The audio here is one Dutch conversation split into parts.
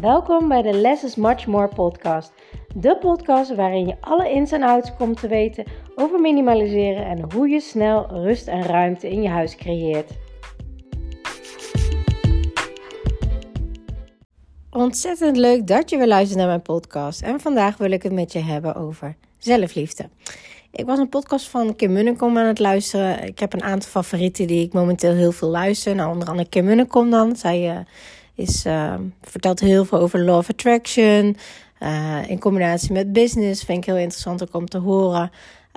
Welkom bij de Less is Much More podcast. De podcast waarin je alle ins en outs komt te weten over minimaliseren en hoe je snel rust en ruimte in je huis creëert. Ontzettend leuk dat je weer luistert naar mijn podcast. En vandaag wil ik het met je hebben over zelfliefde. Ik was een podcast van Kim Munnekom aan het luisteren. Ik heb een aantal favorieten die ik momenteel heel veel luister. Nou, onder andere Kim Munnekom dan. Zij uh, is, uh, vertelt heel veel over law of attraction. Uh, in combinatie met business vind ik heel interessant ook om te horen.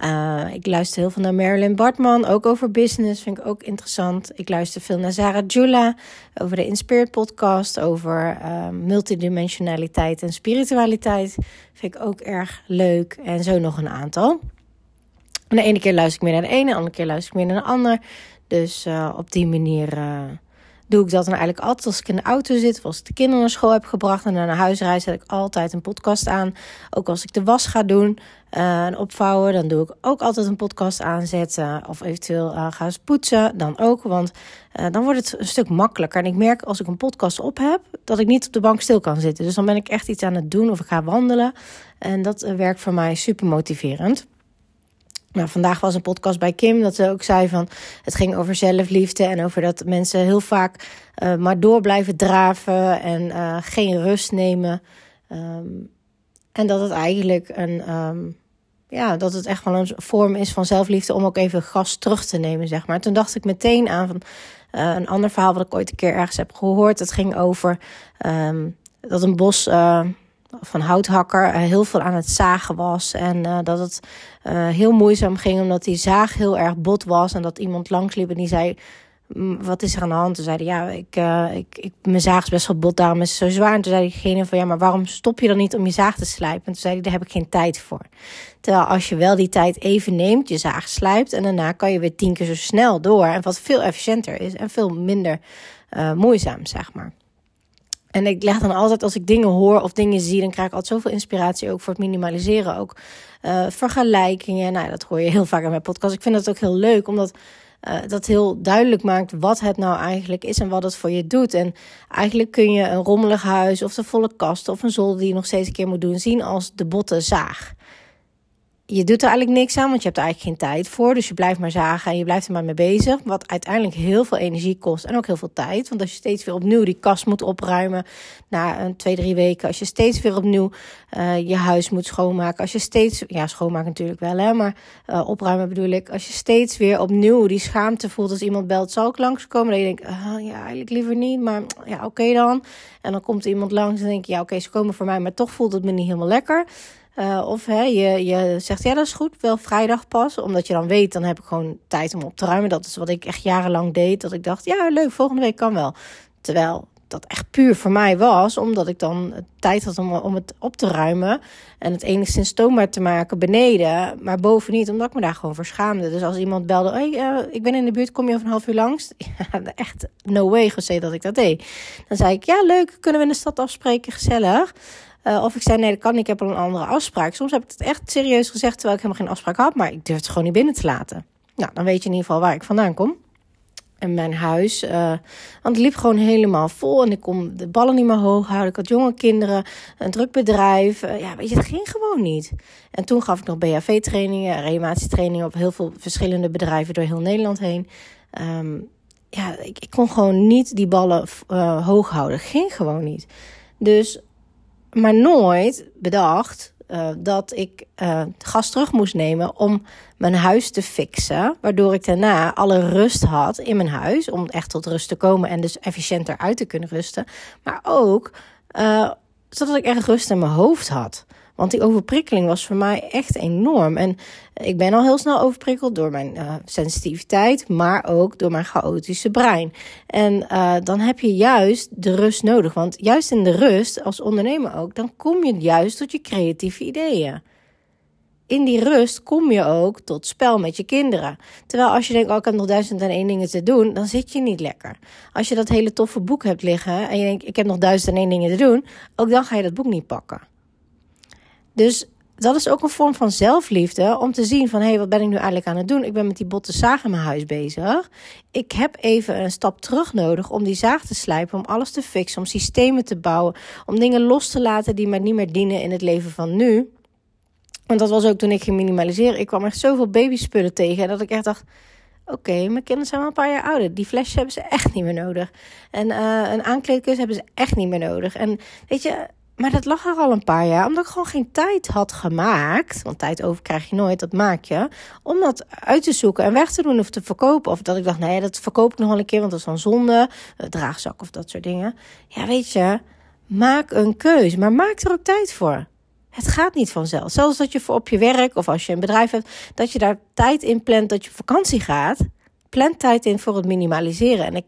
Uh, ik luister heel veel naar Marilyn Bartman, ook over business, vind ik ook interessant. Ik luister veel naar Sarah Jula over de Inspired podcast, over uh, multidimensionaliteit en spiritualiteit. Vind ik ook erg leuk en zo nog een aantal. En de ene keer luister ik meer naar de ene, de andere keer luister ik meer naar de ander. Dus uh, op die manier doe ik dat dan eigenlijk altijd als ik in de auto zit, of als ik de kinderen naar school heb gebracht en naar huis reis, zet ik altijd een podcast aan. Ook als ik de was ga doen uh, en opvouwen, dan doe ik ook altijd een podcast aanzetten. Of eventueel uh, ga eens poetsen, dan ook. Want uh, dan wordt het een stuk makkelijker. En ik merk als ik een podcast op heb, dat ik niet op de bank stil kan zitten. Dus dan ben ik echt iets aan het doen of ik ga wandelen. En dat werkt voor mij super motiverend. Nou, vandaag was een podcast bij Kim dat ze ook zei van het ging over zelfliefde en over dat mensen heel vaak uh, maar door blijven draven en uh, geen rust nemen. Um, en dat het eigenlijk een, um, ja, dat het echt wel een vorm is van zelfliefde om ook even gas terug te nemen, zeg maar. Toen dacht ik meteen aan van, uh, een ander verhaal wat ik ooit een keer ergens heb gehoord. Dat ging over um, dat een bos van houthakker uh, heel veel aan het zagen was. En uh, dat het uh, heel moeizaam ging omdat die zaag heel erg bot was. En dat iemand langsliep en die zei, wat is er aan de hand? Toen zeiden ja, ik, ik, ik, mijn zaag is best wel bot, daarom is het zo zwaar. En toen zei diegene van, ja, maar waarom stop je dan niet om je zaag te slijpen? En toen zei hij, daar heb ik geen tijd voor. Terwijl als je wel die tijd even neemt, je zaag slijpt... en daarna kan je weer tien keer zo snel door. En wat veel efficiënter is en veel minder moeizaam, zeg maar. En ik leg dan altijd, als ik dingen hoor of dingen zie, dan krijg ik altijd zoveel inspiratie ook voor het minimaliseren. Ook uh, vergelijkingen. Nou, dat hoor je heel vaak in mijn podcast. Ik vind dat ook heel leuk, omdat uh, dat heel duidelijk maakt wat het nou eigenlijk is en wat het voor je doet. En eigenlijk kun je een rommelig huis of de volle kast of een zolder die je nog steeds een keer moet doen zien als de botte zaag je doet er eigenlijk niks aan, want je hebt er eigenlijk geen tijd voor. Dus je blijft maar zagen en je blijft er maar mee bezig. Wat uiteindelijk heel veel energie kost en ook heel veel tijd. Want als je steeds weer opnieuw die kast moet opruimen na een twee, drie weken. Als je steeds weer opnieuw uh, je huis moet schoonmaken. Als je steeds, ja, schoonmaken natuurlijk wel, hè, maar uh, opruimen bedoel ik. Als je steeds weer opnieuw die schaamte voelt als iemand belt, zal ik langskomen? Dan je denkt, uh, ja, eigenlijk liever niet, maar ja, oké dan. En dan komt iemand langs en denk je, ja, oké, ze komen voor mij, maar toch voelt het me niet helemaal lekker. Uh, of hè, je, je zegt, ja, dat is goed, wel vrijdag pas. Omdat je dan weet, dan heb ik gewoon tijd om op te ruimen. Dat is wat ik echt jarenlang deed. Dat ik dacht, ja, leuk, volgende week kan wel. Terwijl dat echt puur voor mij was, omdat ik dan tijd had om, om het op te ruimen. En het enigszins stoombaar te maken beneden, maar boven niet, omdat ik me daar gewoon voor schaamde. Dus als iemand belde, hey, uh, ik ben in de buurt, kom je over een half uur langs? Ja, echt no way gezegd dat ik dat deed. Dan zei ik, ja, leuk, kunnen we in de stad afspreken, gezellig. Uh, of ik zei, nee, dat kan niet, ik heb al een andere afspraak. Soms heb ik het echt serieus gezegd, terwijl ik helemaal geen afspraak had. Maar ik durf het gewoon niet binnen te laten. Nou, dan weet je in ieder geval waar ik vandaan kom. En mijn huis, uh, want het liep gewoon helemaal vol. En ik kon de ballen niet meer hoog houden. Ik had jonge kinderen, een druk bedrijf. Uh, ja, weet je, het ging gewoon niet. En toen gaf ik nog BHV-trainingen, reanimatietrainingen... op heel veel verschillende bedrijven door heel Nederland heen. Um, ja, ik, ik, kon gewoon niet die ballen hoog houden. Ging gewoon niet. Dus maar nooit bedacht uh, dat ik uh, gas terug moest nemen om mijn huis te fixen. Waardoor ik daarna alle rust had in mijn huis. Om echt tot rust te komen en dus efficiënter uit te kunnen rusten. Maar ook uh, zodat ik echt rust in mijn hoofd had. Want die overprikkeling was voor mij echt enorm. En ik ben al heel snel overprikkeld door mijn uh, sensitiviteit, maar ook door mijn chaotische brein. En uh, dan heb je juist de rust nodig. Want juist in de rust, als ondernemer ook, dan kom je juist tot je creatieve ideeën. In die rust kom je ook tot spel met je kinderen. Terwijl als je denkt, oh, ik heb nog duizend en één dingen te doen, dan zit je niet lekker. Als je dat hele toffe boek hebt liggen en je denkt, ik heb nog duizend en één dingen te doen, ook dan ga je dat boek niet pakken. Dus dat is ook een vorm van zelfliefde om te zien van hé, hey, wat ben ik nu eigenlijk aan het doen? Ik ben met die botte zaag in mijn huis bezig. Ik heb even een stap terug nodig om die zaag te slijpen, om alles te fixen, om systemen te bouwen, om dingen los te laten die mij niet meer dienen in het leven van nu. Want dat was ook toen ik ging minimaliseren. Ik kwam echt zoveel babyspullen tegen dat ik echt dacht, oké, mijn kinderen zijn wel een paar jaar ouder. Die flesjes hebben ze echt niet meer nodig. En uh, een aankleedkussen hebben ze echt niet meer nodig. En weet je, maar dat lag er al een paar jaar, omdat ik gewoon geen tijd had gemaakt. Want tijd over krijg je nooit, dat maak je. Om dat uit te zoeken en weg te doen of te verkopen. Of dat ik dacht, nee, dat verkoop ik nog wel een keer, want dat is dan zonde. Draagzak of dat soort dingen. Ja, weet je, maak een keus, maar maak er ook tijd voor. Het gaat niet vanzelf. Zelfs dat je voor op je werk of als je een bedrijf hebt, dat je daar tijd in plant dat je op vakantie gaat. Plan tijd in voor het minimaliseren. En ik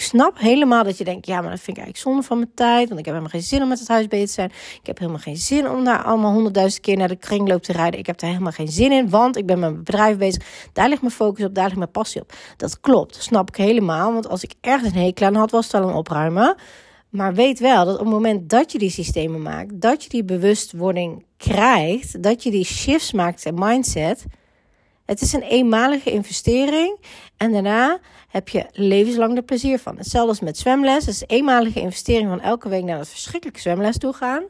snap helemaal dat je denkt, ja, maar dat vind ik eigenlijk zonde van mijn tijd. Want ik heb helemaal geen zin om met het huis bezig te zijn. Ik heb helemaal geen zin om daar allemaal honderdduizend keer naar de kringloop te rijden. Ik heb daar helemaal geen zin in, want ik ben met mijn bedrijf bezig. Daar ligt mijn focus op, daar ligt mijn passie op. Dat klopt, snap ik helemaal. Want als ik ergens een hekel aan had, was het wel een opruimen. Maar weet wel dat op het moment dat je die systemen maakt, dat je die bewustwording krijgt, dat je die shifts maakt in mindset. Het is een eenmalige investering en daarna heb je levenslang er plezier van. Hetzelfde als met zwemles. Het is een eenmalige investering van elke week naar dat verschrikkelijke zwemles toe gaan.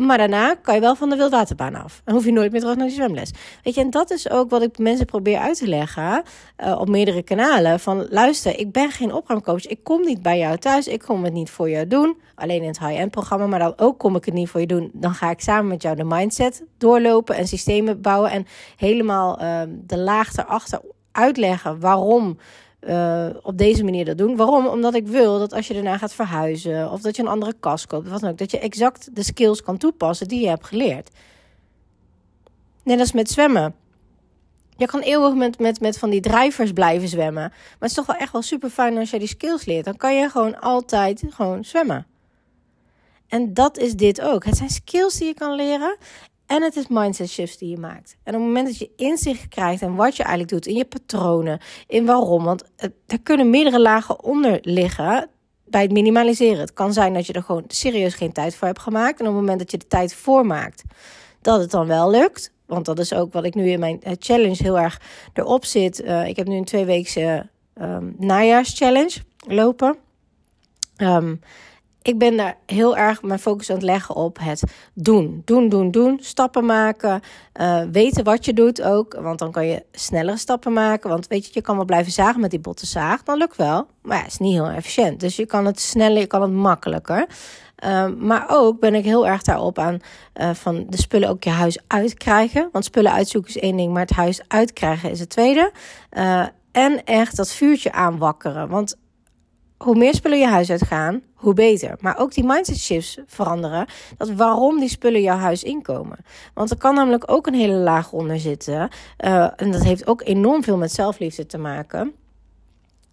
Maar daarna kan je wel van de wildwaterbaan af. En hoef je nooit meer terug naar die zwemles. Weet je, en dat is ook wat ik mensen probeer uit te leggen uh, op meerdere kanalen. Van luister, ik ben geen opruimcoach. Ik kom niet bij jou thuis. Ik kom het niet voor jou doen. Alleen in het high-end programma. Maar dan ook kom ik het niet voor je doen. Dan ga ik samen met jou de mindset doorlopen en systemen bouwen. En helemaal uh, de laag erachter uitleggen waarom uh, op deze manier dat doen. Waarom? Omdat ik wil dat als je daarna gaat verhuizen of dat je een andere kast koopt, wat dan ook, dat je exact de skills kan toepassen die je hebt geleerd. Net als met zwemmen. Je kan eeuwig met, met, met van die drijvers blijven zwemmen. Maar het is toch wel echt wel super fijn als je die skills leert. Dan kan je gewoon altijd gewoon zwemmen. En dat is dit ook. Het zijn skills die je kan leren. En het is mindset shifts die je maakt. En op het moment dat je inzicht krijgt en wat je eigenlijk doet in je patronen, in waarom, want er kunnen meerdere lagen onder liggen bij het minimaliseren. Het kan zijn dat je er gewoon serieus geen tijd voor hebt gemaakt. En op het moment dat je de tijd voor maakt, dat het dan wel lukt. Want dat is ook wat ik nu in mijn eh, challenge heel erg erop zit. Uh, ik heb nu een tweeweekse um, najaarschallenge lopen. Um, ik ben daar heel erg mijn focus aan het leggen op het doen. Doen, doen, doen. Stappen maken. Uh, weten wat je doet ook. Want dan kan je snellere stappen maken. Want weet je, je kan wel blijven zagen met die botte zaag. Dan lukt wel. Maar ja, het is niet heel efficiënt. Dus je kan het sneller, je kan het makkelijker. Uh, maar ook ben ik heel erg daarop aan uh, van de spullen ook je huis uitkrijgen. Want spullen uitzoeken is één ding, maar het huis uitkrijgen is het tweede. En echt dat vuurtje aanwakkeren. Want hoe meer spullen je huis uitgaan, hoe beter. Maar ook die mindset shifts veranderen. Dat waarom die spullen jouw huis inkomen. Want er kan namelijk ook een hele laag onder zitten. Uh, en dat heeft ook enorm veel met zelfliefde te maken.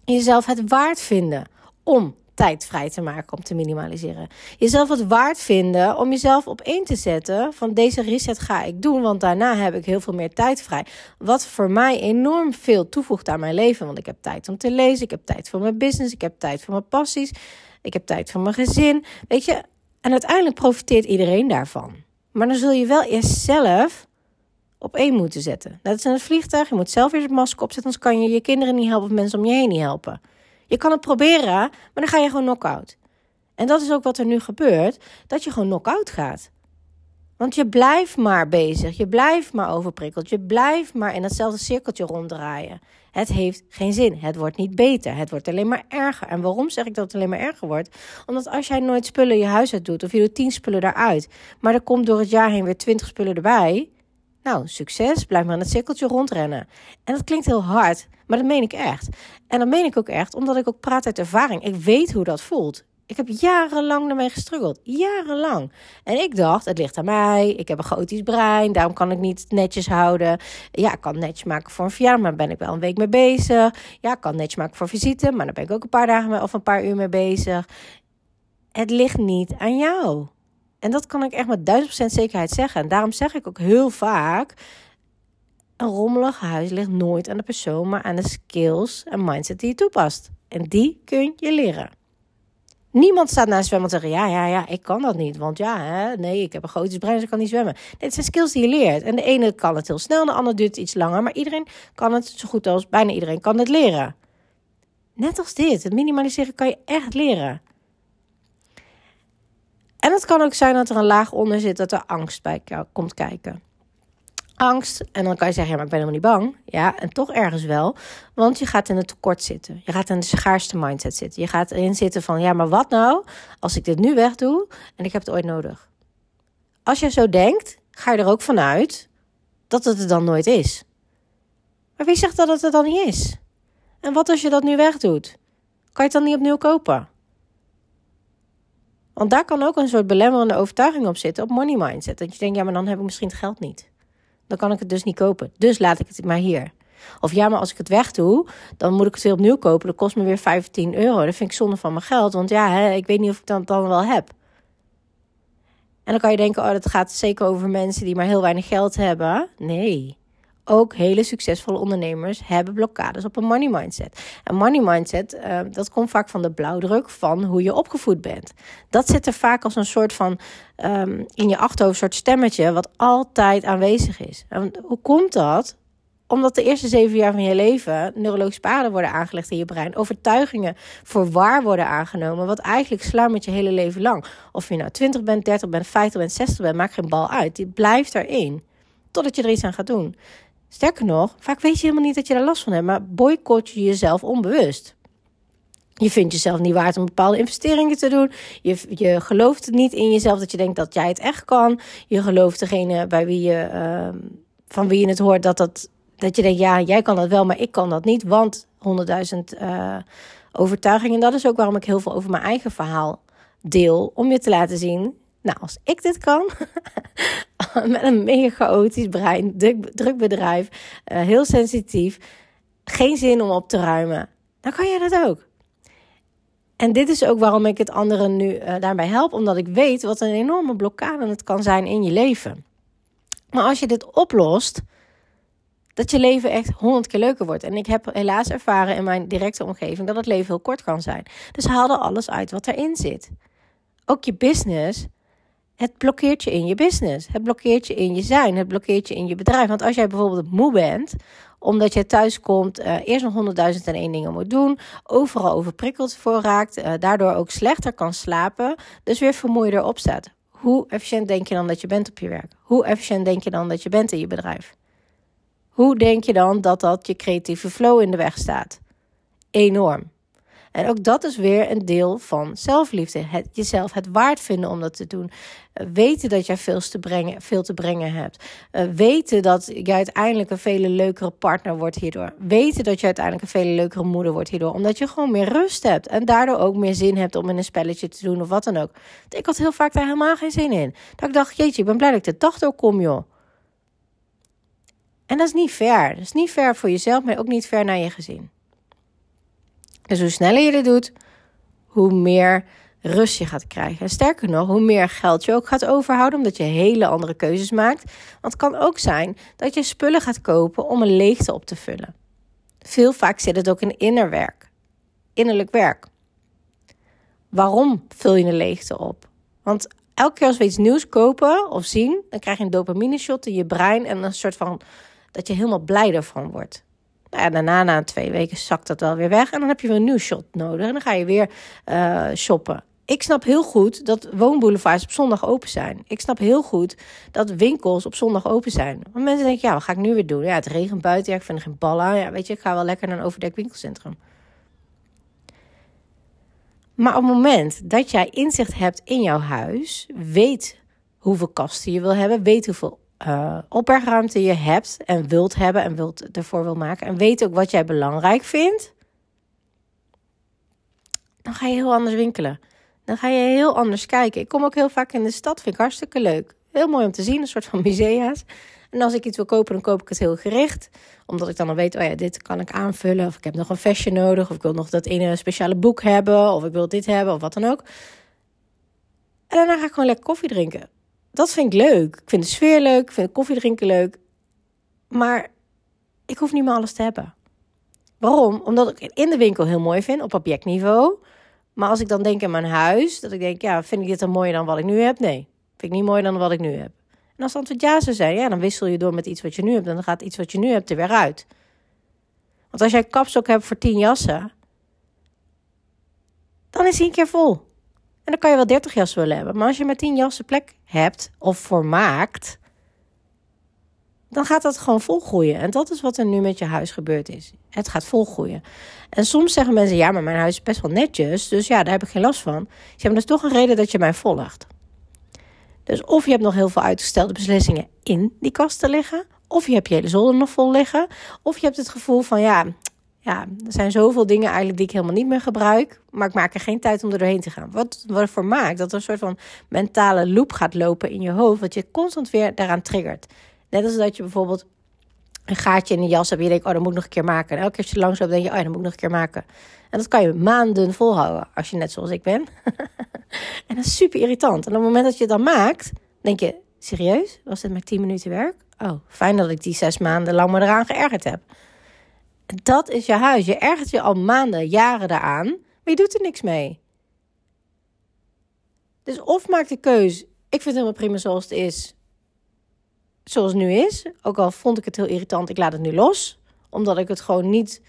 Jezelf het waard vinden om tijd vrij te maken om te minimaliseren. Jezelf het waard vinden om jezelf op één te zetten van deze reset ga ik doen, want daarna heb ik heel veel meer tijd vrij. Wat voor mij enorm veel toevoegt aan mijn leven, want ik heb tijd om te lezen, ik heb tijd voor mijn business, ik heb tijd voor mijn passies, ik heb tijd voor mijn gezin. Weet je, en uiteindelijk profiteert iedereen daarvan. Maar dan zul je wel eerst zelf op één moeten zetten. Dat is in het vliegtuig. Je moet zelf weer het masker opzetten, anders kan je je kinderen niet helpen of mensen om je heen niet helpen. Je kan het proberen, maar dan ga je gewoon knock-out. En dat is ook wat er nu gebeurt, dat je gewoon knock-out gaat. Want je blijft maar bezig, je blijft maar overprikkeld, je blijft maar in datzelfde cirkeltje ronddraaien. Het heeft geen zin, het wordt niet beter, het wordt alleen maar erger. En waarom zeg ik dat het alleen maar erger wordt? Omdat als jij nooit spullen je huis uit doet, of je doet tien spullen daaruit, maar er komt door het jaar heen weer twintig spullen erbij, nou, succes, blijf maar in het cirkeltje rondrennen. En dat klinkt heel hard, maar dat meen ik echt. En dat meen ik ook echt, omdat ik ook praat uit ervaring. Ik weet hoe dat voelt. Ik heb jarenlang ermee gestruggeld. Jarenlang. En ik dacht, het ligt aan mij. Ik heb een chaotisch brein. Daarom kan ik niet netjes houden. Ja, ik kan netjes maken voor een verjaardag, maar daar ben ik wel een week mee bezig. Ja, ik kan netjes maken voor visite, maar daar ben ik ook een paar dagen of een paar uur mee bezig. Het ligt niet aan jou. En dat kan ik echt met duizend procent zekerheid zeggen. En daarom zeg ik ook heel vaak: een rommelig huis ligt nooit aan de persoon, maar aan de skills en mindset die je toepast. En die kun je leren. Niemand staat naast zwemmen en zegt: Ja, ja, ja, ik kan dat niet. Want ja, hè, nee, ik heb een groot brein, dus ik kan niet zwemmen. Dit zijn skills die je leert. En de ene kan het heel snel, de andere duurt iets langer. Maar iedereen kan het zo goed als bijna iedereen kan het leren. Net als dit. Het minimaliseren kan je echt leren. En het kan ook zijn dat er een laag onder zit dat er angst bij komt kijken angst. En dan kan je zeggen, ja, maar ik ben helemaal niet bang. Ja, en toch ergens wel. Want je gaat in het tekort zitten. Je gaat in de schaarste mindset zitten. Je gaat erin zitten van, ja, maar wat nou als ik dit nu wegdoe en ik heb het ooit nodig? Als je zo denkt, ga je er ook vanuit dat het er dan nooit is. Maar wie zegt dat het er dan niet is? En wat als je dat nu wegdoet? Kan je het dan niet opnieuw kopen? Want daar kan ook een soort belemmerende overtuiging op zitten, op money mindset. Dat je denkt, ja, maar dan heb ik misschien het geld niet dan kan ik het dus niet kopen. Dus laat ik het maar hier. Of ja, maar als ik het wegdoe, dan moet ik het weer opnieuw kopen. Dat kost me weer 15 euro. Dat vind ik zonde van mijn geld. Want ja, hè, ik weet niet of ik dat dan wel heb. En dan kan je denken, oh, dat gaat zeker over mensen die maar heel weinig geld hebben. Nee. Ook hele succesvolle ondernemers hebben blokkades op een money mindset. En money mindset, uh, dat komt vaak van de blauwdruk van hoe je opgevoed bent. Dat zit er vaak als een soort van um, in je achterhoofd soort stemmetje wat altijd aanwezig is. En hoe komt dat? Omdat de eerste zeven jaar van je leven neurologische paden worden aangelegd in je brein. Overtuigingen voor waar worden aangenomen. Wat eigenlijk sluimert je hele leven lang. Of je nou 20 bent, 30 bent, 50 bent, 60 bent, maakt geen bal uit. Die blijft erin. Totdat je er iets aan gaat doen. Sterker nog, vaak weet je helemaal niet dat je er last van hebt, maar boycott je jezelf onbewust. Je vindt jezelf niet waard om bepaalde investeringen te doen. Je, je gelooft niet in jezelf dat je denkt dat jij het echt kan. Je gelooft degene bij wie je, uh, van wie je het hoort dat, dat, dat je denkt: ja, jij kan dat wel, maar ik kan dat niet. Want 100.000 uh, overtuigingen. En dat is ook waarom ik heel veel over mijn eigen verhaal deel. Om je te laten zien nou, als ik dit kan, met een mega chaotisch brein, druk, bedrijf, uh, heel sensitief, geen zin om op te ruimen, dan kan jij dat ook. En dit is ook waarom ik het anderen nu uh, daarbij help, omdat ik weet wat een enorme blokkade het kan zijn in je leven. Maar als je dit oplost, dat je leven echt honderd keer leuker wordt. En ik heb helaas ervaren in mijn directe omgeving dat het leven heel kort kan zijn. Dus haal er alles uit wat erin zit. Ook je business het blokkeert je in je business. Het blokkeert je in je zijn. Het blokkeert je in je bedrijf. Want als jij bijvoorbeeld moe bent, omdat je thuis komt, uh, eerst nog honderdduizend en één dingen moet doen, overal overprikkeld voor raakt, uh, daardoor ook slechter kan slapen, dus weer vermoeider opstaat. Hoe efficiënt denk je dan dat je bent op je werk? Hoe efficiënt denk je dan dat je bent in je bedrijf? Hoe denk je dan dat dat je creatieve flow in de weg staat? Enorm. En ook dat is weer een deel van zelfliefde. Het, jezelf het waard vinden om dat te doen. Uh, weten dat jij veel te brengen, veel te brengen hebt. Uh, weten dat je uiteindelijk een veel leukere partner wordt hierdoor. Weten dat je uiteindelijk een veel leukere moeder wordt hierdoor. Omdat je gewoon meer rust hebt. En daardoor ook meer zin hebt om in een spelletje te doen of wat dan ook. Ik had heel vaak daar helemaal geen zin in. Dat ik dacht, jeetje, ik ben blij dat ik de dag doorkom, joh. En dat is niet fair. Dat is niet fair voor jezelf, maar ook niet fair naar je gezin. Dus hoe sneller je dit doet, hoe meer rust je gaat krijgen. En sterker nog, hoe meer geld je ook gaat overhouden, omdat je hele andere keuzes maakt. Want het kan ook zijn dat je spullen gaat kopen om een leegte op te vullen. Veel vaak zit het ook in innerwerk, innerlijk werk. Waarom vul je een leegte op? Want elke keer als we iets nieuws kopen of zien, dan krijg je een dopamine shot in je brein en een soort van dat je helemaal blij ervan wordt. Nou daarna, na twee weken, zakt dat wel weer weg. En dan heb je weer een nieuw shot nodig. En dan ga je weer uh, shoppen. Ik snap heel goed dat woonboulevards op zondag open zijn. Ik snap heel goed dat winkels op zondag open zijn. Want mensen denken, ja, wat ga ik nu weer doen? Ja, het regent buiten, ik vind er geen ballen. Ja, weet je, ik ga wel lekker naar een overdekt winkelcentrum. Maar op het moment dat jij inzicht hebt in jouw huis, weet hoeveel kasten je wil hebben, weet hoeveel uh, opbergruimte je hebt en wilt hebben en wilt ervoor wil maken en weet ook wat jij belangrijk vindt, dan ga je heel anders winkelen. Dan ga je heel anders kijken. Ik kom ook heel vaak in de stad, vind ik hartstikke leuk. Heel mooi om te zien, een soort van musea's. En als ik iets wil kopen, dan koop ik het heel gericht. Omdat ik dan al weet, oh ja, dit kan ik aanvullen. Of ik heb nog een fashion nodig. Of ik wil nog dat ene speciale boek hebben. Of ik wil dit hebben, of wat dan ook. En daarna ga ik gewoon lekker koffie drinken dat vind ik leuk. Ik vind de sfeer leuk, ik vind koffie drinken leuk. Maar ik hoef niet meer alles te hebben. Waarom? Omdat ik in de winkel heel mooi vind op objectniveau. Maar als ik dan denk aan mijn huis, dat ik denk, ja, vind ik dit dan mooier dan wat ik nu heb? Nee, vind ik niet mooier dan wat ik nu heb. En als het antwoord ja zou zijn, ja, dan wissel je door met iets wat je nu hebt. En dan gaat iets wat je nu hebt er weer uit. Want als jij kapstok hebt voor 10 jassen, dan is hij een keer vol. En dan kan je wel 30 jassen willen hebben. Maar als je met 10 jassen plek hebt of voor maakt, dan gaat dat gewoon volgroeien. En dat is wat er nu met je huis gebeurd is. Het gaat volgroeien. En soms zeggen mensen, ja, maar mijn huis is best wel netjes, dus ja, daar heb ik geen last van. Ze hebben dus toch een reden dat je mij volgt. Dus of je hebt nog heel veel uitgestelde beslissingen in die kasten liggen, of je hebt je hele zolder nog vol liggen, of je hebt het gevoel van, ja, ja, er zijn zoveel dingen eigenlijk die ik helemaal niet meer gebruik, maar ik maak er geen tijd om er doorheen te gaan. Wat, wat ervoor maakt dat er een soort van mentale loop gaat lopen in je hoofd, wat je constant weer daaraan triggert. Net als dat je bijvoorbeeld een gaatje in een jas hebt. Je denkt, oh, dat moet ik nog een keer maken. En elke keer als je langs loopt, denk je, oh, dat moet ik nog een keer maken. En dat kan je maanden volhouden, als je net zoals ik ben. en dat is super irritant. En op het moment dat je het dan maakt, denk je, serieus? Was dit maar 10 minuten werk? Oh, fijn dat ik die zes maanden lang me eraan geërgerd heb. Dat is je huis. Je ergert je al maanden, jaren daaraan, maar je doet er niks mee. Dus of maak de keus, ik vind het helemaal prima zoals het is zoals het nu is. Ook al vond ik het heel irritant, ik laat het nu los. Omdat ik het gewoon niet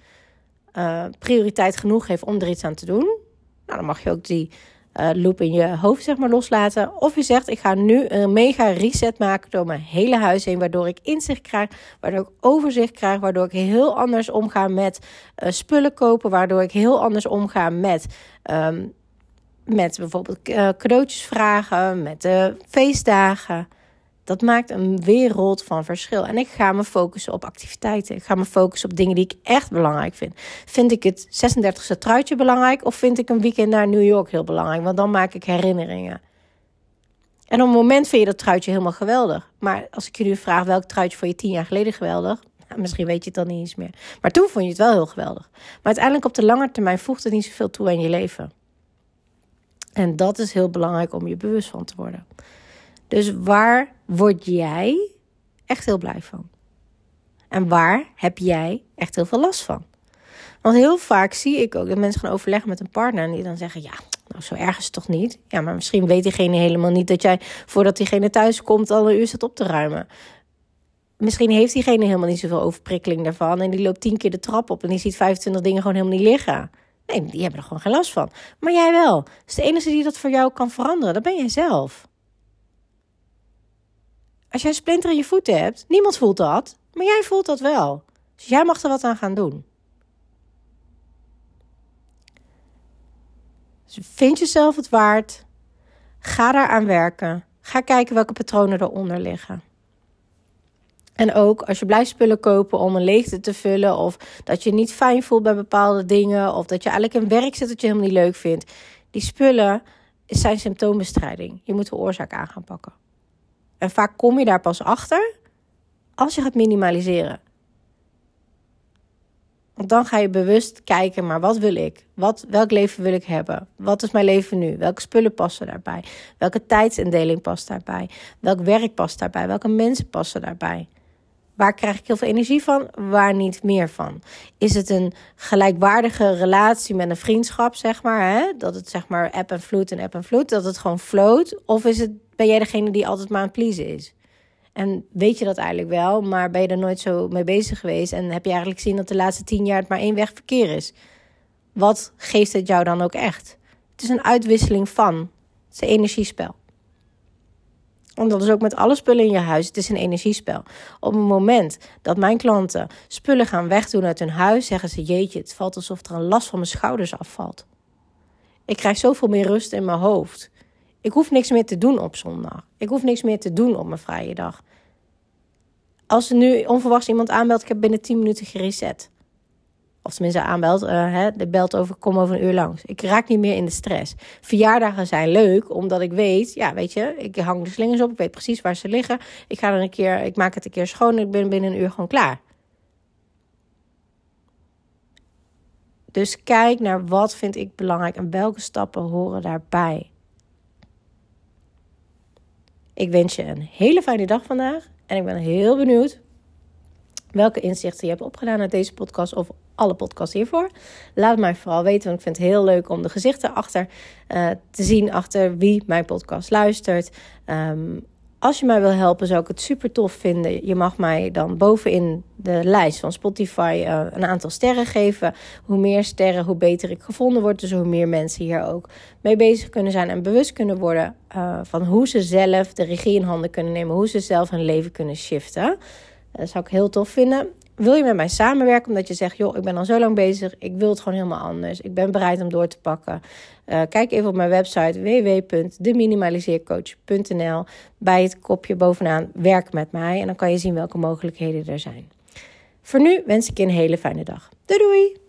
uh, prioriteit genoeg geef om er iets aan te doen. Nou, dan mag je ook die uh, loop in je hoofd zeg maar loslaten. Of je zegt, ik ga nu een mega reset maken door mijn hele huis heen. Waardoor ik inzicht krijg, waardoor ik overzicht krijg. Waardoor ik heel anders omga met uh, spullen kopen. Waardoor ik heel anders omga met... Um, met bijvoorbeeld cadeautjes vragen, met de feestdagen. Dat maakt een wereld van verschil. En ik ga me focussen op activiteiten. Ik ga me focussen op dingen die ik echt belangrijk vind. Vind ik het 36e truitje belangrijk of vind ik een weekend naar New York heel belangrijk? Want dan maak ik herinneringen. En op het moment vind je dat truitje helemaal geweldig. Maar als ik jullie vraag welk truitje vond je tien jaar geleden geweldig? Nou, misschien weet je het dan niet eens meer. Maar toen vond je het wel heel geweldig. Maar uiteindelijk op de lange termijn voegt het niet zoveel toe aan je leven. En dat is heel belangrijk om je bewust van te worden. Dus waar word jij echt heel blij van? En waar heb jij echt heel veel last van? Want heel vaak zie ik ook dat mensen gaan overleggen met een partner en die dan zeggen: Ja, nou zo erg is het toch niet? Ja, maar misschien weet diegene helemaal niet dat jij voordat diegene thuis komt al een uur zit op te ruimen. Misschien heeft diegene helemaal niet zoveel overprikkeling daarvan en die loopt tien keer de trap op en die ziet 25 dingen gewoon helemaal niet liggen. Nee, die hebben er gewoon geen last van. Maar jij wel. Dus de enige die dat voor jou kan veranderen, dat ben jij zelf. Als jij een splinter in je voeten hebt, niemand voelt dat, maar jij voelt dat wel. Dus jij mag er wat aan gaan doen. Dus vind jezelf het waard. Ga daaraan werken. Ga kijken welke patronen eronder liggen. En ook als je blijft spullen kopen om een leegte te vullen, of dat je niet fijn voelt bij bepaalde dingen, of dat je eigenlijk een werk zit dat je helemaal niet leuk vindt. Die spullen zijn symptoombestrijding. Je moet de oorzaak aan gaan pakken. En vaak kom je daar pas achter als je gaat minimaliseren. Want dan ga je bewust kijken, maar wat wil ik? Wat, welk leven wil ik hebben? Wat is mijn leven nu? Welke spullen passen daarbij? Welke tijdsindeling past daarbij? Welk werk past daarbij? Welke mensen passen daarbij? Waar krijg ik heel veel energie van? Waar niet meer van? Is het een gelijkwaardige relatie met een vriendschap, zeg maar? Hè? Dat het zeg maar app en vloed en app en vloed, dat het gewoon float? Of is het, ben jij degene die altijd maar aan het pleasen is? En weet je dat eigenlijk wel, maar ben je er nooit zo mee bezig geweest? En heb je eigenlijk gezien dat de laatste tien jaar het maar één weg verkeer is? Wat geeft het jou dan ook echt? Het is een uitwisseling van. Een energiespel. Want dat is ook met alle spullen in je huis. Het is een energiespel. Op het moment dat mijn klanten spullen gaan wegdoen uit hun huis, zeggen ze: Jeetje, het valt alsof er een last van mijn schouders afvalt. Ik krijg zoveel meer rust in mijn hoofd. Ik hoef niks meer te doen op zondag. Ik hoef niks meer te doen op mijn vrije dag. Als er nu onverwachts iemand aanbelt, ik heb binnen 10 minuten gereset. Of tenminste aanbelt, uh, hè, de belt over, kom over een uur langs. Ik raak niet meer in de stress. Verjaardagen zijn leuk, omdat ik weet, ja, weet je, ik hang de slingers op, ik weet precies waar ze liggen. Ik ga er een keer, ik maak het een keer schoon en ik ben binnen een uur gewoon klaar. Dus kijk naar wat vind ik belangrijk en welke stappen horen daarbij. Ik wens je een hele fijne dag vandaag en ik ben heel benieuwd welke inzichten je hebt opgedaan uit deze podcast of alle podcasts hiervoor. Laat mij vooral weten, want ik vind het heel leuk om de gezichten achter uh, te zien, achter wie mijn podcast luistert. Um, als je mij wil helpen, zou ik het super tof vinden. Je mag mij dan bovenin de lijst van Spotify uh, een aantal sterren geven. Hoe meer sterren, hoe beter ik gevonden word. Dus hoe meer mensen hier ook mee bezig kunnen zijn en bewust kunnen worden uh, van hoe ze zelf de regie in handen kunnen nemen. Hoe ze zelf hun leven kunnen shiften. Dat zou ik heel tof vinden. Wil je met mij samenwerken omdat je zegt, joh, ik ben al zo lang bezig, ik wil het gewoon helemaal anders, ik ben bereid om door te pakken. Uh, kijk even op mijn website www.deminimaliseercoach.nl. Bij het kopje bovenaan werk met mij en dan kan je zien welke mogelijkheden er zijn. Voor nu wens ik je een hele fijne dag. Doei doei!